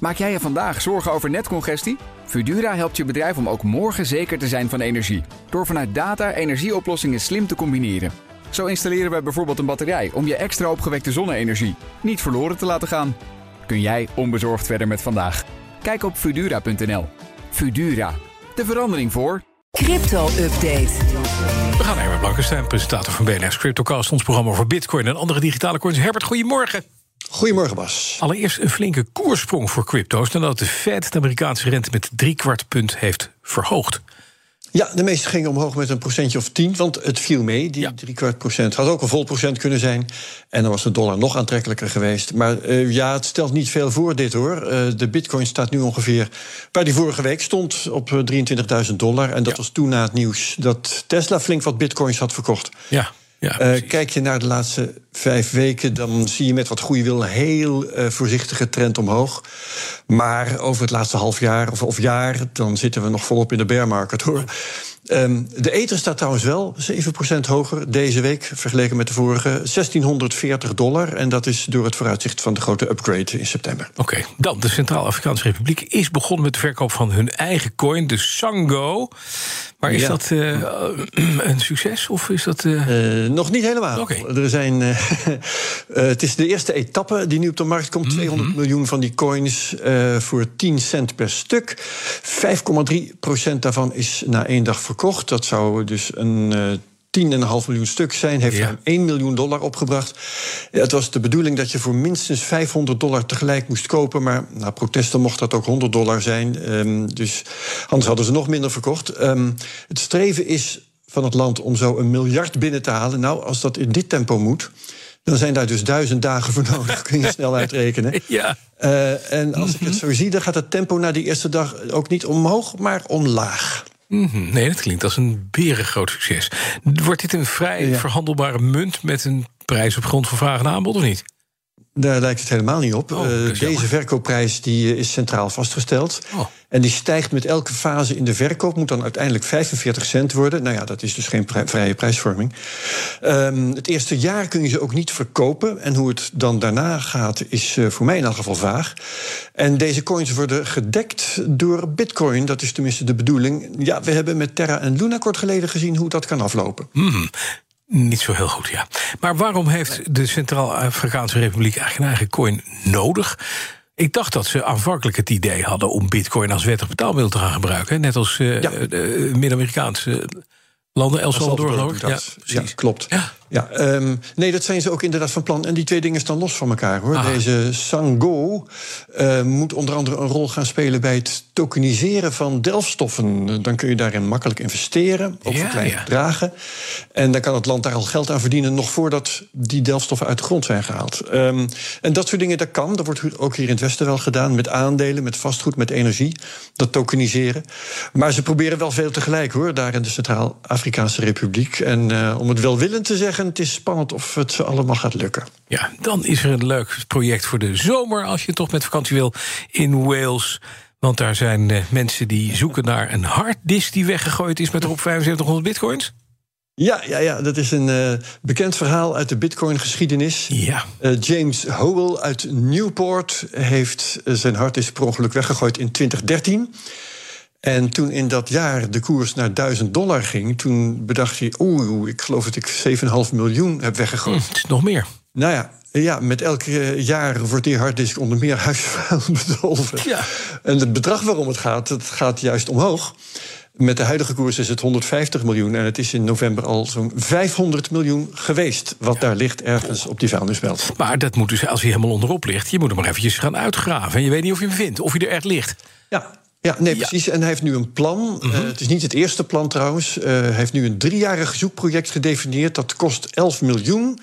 Maak jij je vandaag zorgen over netcongestie? Fudura helpt je bedrijf om ook morgen zeker te zijn van energie. Door vanuit data energieoplossingen slim te combineren. Zo installeren we bijvoorbeeld een batterij om je extra opgewekte zonne-energie niet verloren te laten gaan. Kun jij onbezorgd verder met vandaag? Kijk op Fudura.nl. Fudura, de verandering voor. Crypto-update. We gaan naar Herbert Blankenstein, presentator van BNS Cryptocast... ons programma over bitcoin en andere digitale coins. Herbert, goedemorgen. Goedemorgen, Bas. Allereerst een flinke koersprong voor crypto's... nadat de Fed de Amerikaanse rente met drie kwart punt heeft verhoogd. Ja, de meeste gingen omhoog met een procentje of tien, want het viel mee. Die Ja. drie kwart procent had ook een vol procent kunnen zijn. En dan was de dollar nog aantrekkelijker geweest. Maar eh, ja, het stelt niet veel voor dit hoor. Eh, de bitcoin staat nu ongeveer waar die vorige week stond, op eh, 23.000 dollar. En dat Ja. was toen na het nieuws dat Tesla flink wat bitcoins had verkocht. Ja, ja Eh, kijk je naar de laatste vijf weken, dan zie je met wat goede wil een heel eh, voorzichtige trend omhoog. Maar over het laatste half jaar of, of jaar, dan zitten we nog volop in de bear market hoor. Ehm, de ether staat trouwens wel 7% hoger deze week vergeleken met de vorige. 1640 dollar. En dat is door het vooruitzicht van de grote upgrade in september. Oké, dan de Centraal-Afrikaanse Republiek is begonnen met de verkoop van hun eigen coin, de Sango. Maar is Ja. dat eh, een succes of is dat... eh, Eh, nog niet helemaal. Er zijn, het is de eerste etappe die nu op de markt komt. Mhm. 200 miljoen van die coins voor 10 cent per stuk. 5,3 procent daarvan is na één dag verkocht. Dat zou dus een... eh 10,5 miljoen stuk zijn, heeft Ja. ruim 1 miljoen dollar opgebracht. Het was de bedoeling dat je voor minstens 500 dollar tegelijk moest kopen. Maar na protesten mocht dat ook 100 dollar zijn. Ehm, dus anders hadden ze nog minder verkocht. Ehm, het streven is van het land om zo een miljard binnen te halen. Nou, als dat in dit tempo moet, dan zijn daar dus duizend dagen voor nodig. Kun je snel uitrekenen. ja, Eh, en als ik het zo zie, dan gaat het tempo na die eerste dag ook niet omhoog, maar omlaag. Mhm, Nee, dat klinkt als een berengroot succes. Wordt dit een vrij Ja. verhandelbare munt met een prijs op grond van vraag en aanbod of niet? Daar lijkt het helemaal niet op. Oh, Eh, deze verkoopprijs die, eh, is centraal vastgesteld. Oh. En die stijgt met elke fase in de verkoop. Moet dan uiteindelijk 45 cent worden. Nou ja, dat is dus geen pri- vrije prijsvorming. Ehm, het eerste jaar kun je ze ook niet verkopen. En hoe het dan daarna gaat, is eh, voor mij in elk geval vaag. En deze coins worden gedekt door Bitcoin. Dat is tenminste de bedoeling. Ja, we hebben met Terra en Luna kort geleden gezien hoe dat kan aflopen. Niet zo heel goed, ja. Maar waarom heeft de Centraal-Afrikaanse Republiek eigenlijk een eigen coin nodig? Ik dacht dat ze aanvankelijk het idee hadden om bitcoin als wettig betaalmiddel te gaan gebruiken. Net als eh, Ja. de Midden-Amerikaanse landen, El Salvador, Ja, precies. Ja, klopt. Ja. Ja, ehm, nee, dat zijn ze ook inderdaad van plan. En die twee dingen staan los van elkaar hoor. Ah. Deze Sango eh, moet onder andere een rol gaan spelen bij het tokeniseren van delfstoffen. Dan kun je daarin makkelijk investeren, ook Ja, voor kleine ja. bedragen. En dan kan het land daar al geld aan verdienen, nog voordat die delfstoffen uit de grond zijn gehaald. Ehm, en dat soort dingen, dat kan. Dat wordt ook hier in het Westen wel gedaan, met aandelen, met vastgoed, met energie. Dat tokeniseren. Maar ze proberen wel veel tegelijk hoor, daar in de Centraal-Afrikaanse Republiek. En eh, om het welwillend te zeggen, het is spannend of het ze allemaal gaat lukken. Ja, dan is er een leuk project voor de zomer... als je toch met vakantie wil in Wales. Want daar zijn eh, mensen die zoeken naar een harddisk... die weggegooid is met erop 7500 bitcoins. Ja, ja, ja dat is een eh, bekend verhaal uit de Bitcoin-geschiedenis. Ja. Eh, James Howell uit Newport heeft zijn harddisk per ongeluk weggegooid in 2013. En toen in dat jaar de koers naar 1000 dollar ging, toen bedacht hij: Oeh, ik geloof dat ik 7,5 miljoen heb weggegooid. Het is nog meer. Nou ja, ja, met elk eh, jaar wordt die harddisk onder meer huisvuil bedolven. Ja. En het bedrag waarom het gaat, het gaat juist omhoog. Met de huidige koers is het 150 miljoen. En het is in november al zo'n 500 miljoen geweest. Wat daar ligt ergens op die vuilnisbelt. Maar dat moet dus, als hij helemaal onderop ligt... je moet hem maar eventjes gaan uitgraven. En je weet niet of je hem vindt, of hij er echt ligt. Ja. Ja, nee, Ja. precies. En hij heeft nu een plan. Eh, het is niet het eerste plan trouwens. Eh, hij heeft nu een driejarig zoekproject gedefinieerd. Dat kost 11 miljoen.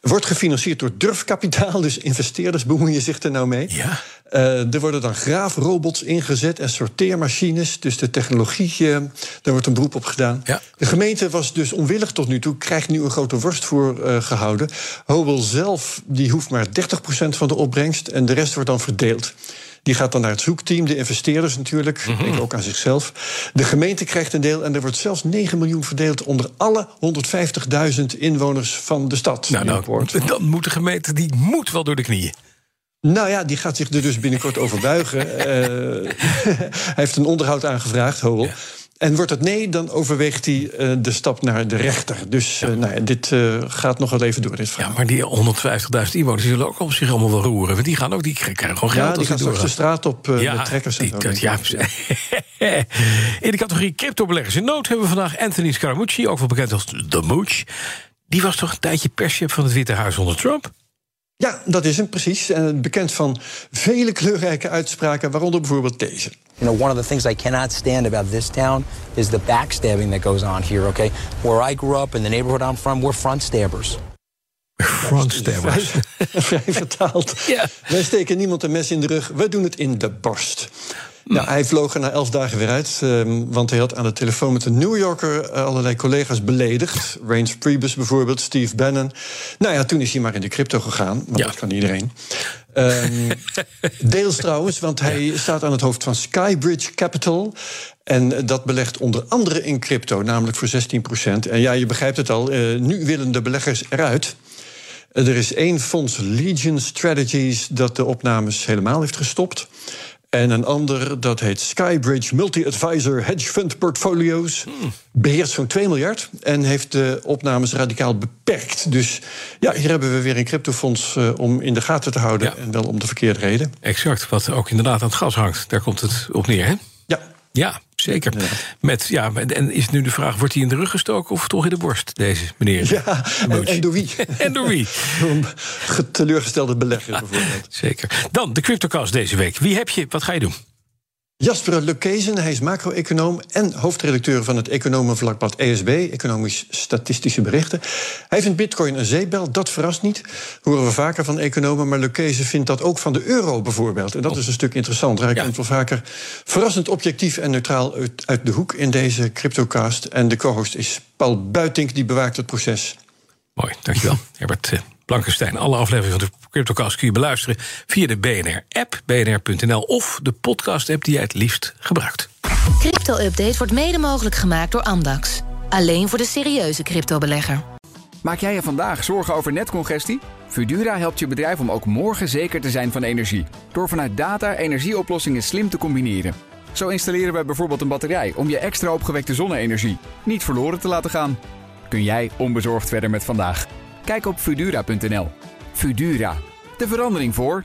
Wordt gefinancierd door durfkapitaal. Dus investeerders bemoeien zich er nou mee. Ja. Eh, er worden dan graafrobots ingezet en sorteermachines. Dus de technologie, daar wordt een beroep op gedaan. Ja. De gemeente was dus onwillig tot nu toe. Krijgt nu een grote worst voor eh, gehouden. Hobel zelf die hoeft maar 30% van de opbrengst. En de rest wordt dan verdeeld. Die gaat dan naar het zoekteam, de investeerders natuurlijk. Mhm. Denk ook aan zichzelf. De gemeente krijgt een deel en er wordt zelfs 9 miljoen verdeeld onder alle 150.000 inwoners van de stad. Nou, nou, dan moet de gemeente die moet wel door de knieën. Nou ja, die gaat zich er dus binnenkort over buigen. Uh, hij heeft een onderhoud aangevraagd, Howell. En wordt het nee, dan overweegt hij uh, de stap naar de rechter. Dus uh, nou dit uh, gaat nog wel even door, dit verhaal. Ja, maar die 150.000 inwoners die zullen ook op zich allemaal wel roeren. Want die gaan ook, die krijgen gewoon geld. Ja, die gaan straks de straat op ja, met trekkers en die, zo. Ja, in de categorie cryptobeleggers in nood hebben we vandaag Anthony Scaramucci, ook wel bekend als The Mooch. Die was toch een tijdje perschef van het Witte Huis onder Trump? Ja, dat is hem precies. En bekend van vele kleurrijke uitspraken, waaronder bijvoorbeeld deze. You know, one of the things I cannot stand about this town is the backstabbing that goes on here, okay? Where I grew up in the neighborhood I'm from, we're front stabbers. Front stabbers. Vrij vertaald. Ja. Wij steken niemand een mes in de rug, wij doen het in de borst. Nou, hij vloog er na elf dagen weer uit, um, want hij had aan de telefoon met een New Yorker uh, allerlei collega's beledigd. Reince Priebus bijvoorbeeld, Steve Bannon. Nou ja, toen is hij maar in de crypto gegaan, want Ja. dat kan iedereen. Um, deels trouwens, want hij staat aan het hoofd van Skybridge Capital. En dat belegt onder andere in crypto, namelijk voor 16% En ja, je begrijpt het al, uh, nu willen de beleggers eruit. Er is één fonds, Legion Strategies, dat de opnames helemaal heeft gestopt. En een ander, dat heet Skybridge Multi-Advisor Hedge Fund Portfolios. Beheert zo'n 2 miljard en heeft de opnames radicaal beperkt. Dus ja, hier hebben we weer een cryptofonds uh, om in de gaten te houden. Ja. En wel om de verkeerde reden. Exact, wat ook inderdaad aan het gas hangt. Daar komt het op neer, hè? Ja, Ja, zeker. Met, ja, en is nu de vraag, wordt hij in de rug gestoken of toch in de borst, deze meneer? ja. En, en door wie? En door wie? Door teleurgestelde belegger bijvoorbeeld. Zeker. Dan de CryptoCast deze week. Wie heb je? Wat ga je doen? Jasper Lukezen, hij is macro-econoom en hoofdredacteur van het economenvlakblad ESB, Economisch Statistische Berichten. Hij vindt bitcoin een zeepbel, dat verrast niet. Horen we vaker van economen, maar Lukezen vindt dat ook van de euro bijvoorbeeld. En dat is een stuk interessanter. Hij Ja. komt wel vaker verrassend objectief en neutraal uit, uit de hoek in deze CryptoCast. En de co-host is Paul Buitink, die bewaakt het proces. Mooi, dankjewel. Herbert eh, Blankenstein. Alle afleveringen van de CryptoCast kun je beluisteren via de BNR-app, bnr.nl of de podcast-app die jij het liefst gebruikt. Crypto-update wordt mede mogelijk gemaakt door Amdax. Alleen voor de serieuze cryptobelegger. Maak jij je vandaag zorgen over netcongestie? Fudura helpt je bedrijf om ook morgen zeker te zijn van energie. Door vanuit data energieoplossingen slim te combineren. Zo installeren we bijvoorbeeld een batterij om je extra opgewekte zonne-energie niet verloren te laten gaan. Kun jij onbezorgd verder met vandaag? Kijk op Fudura.nl. Fudura, de verandering voor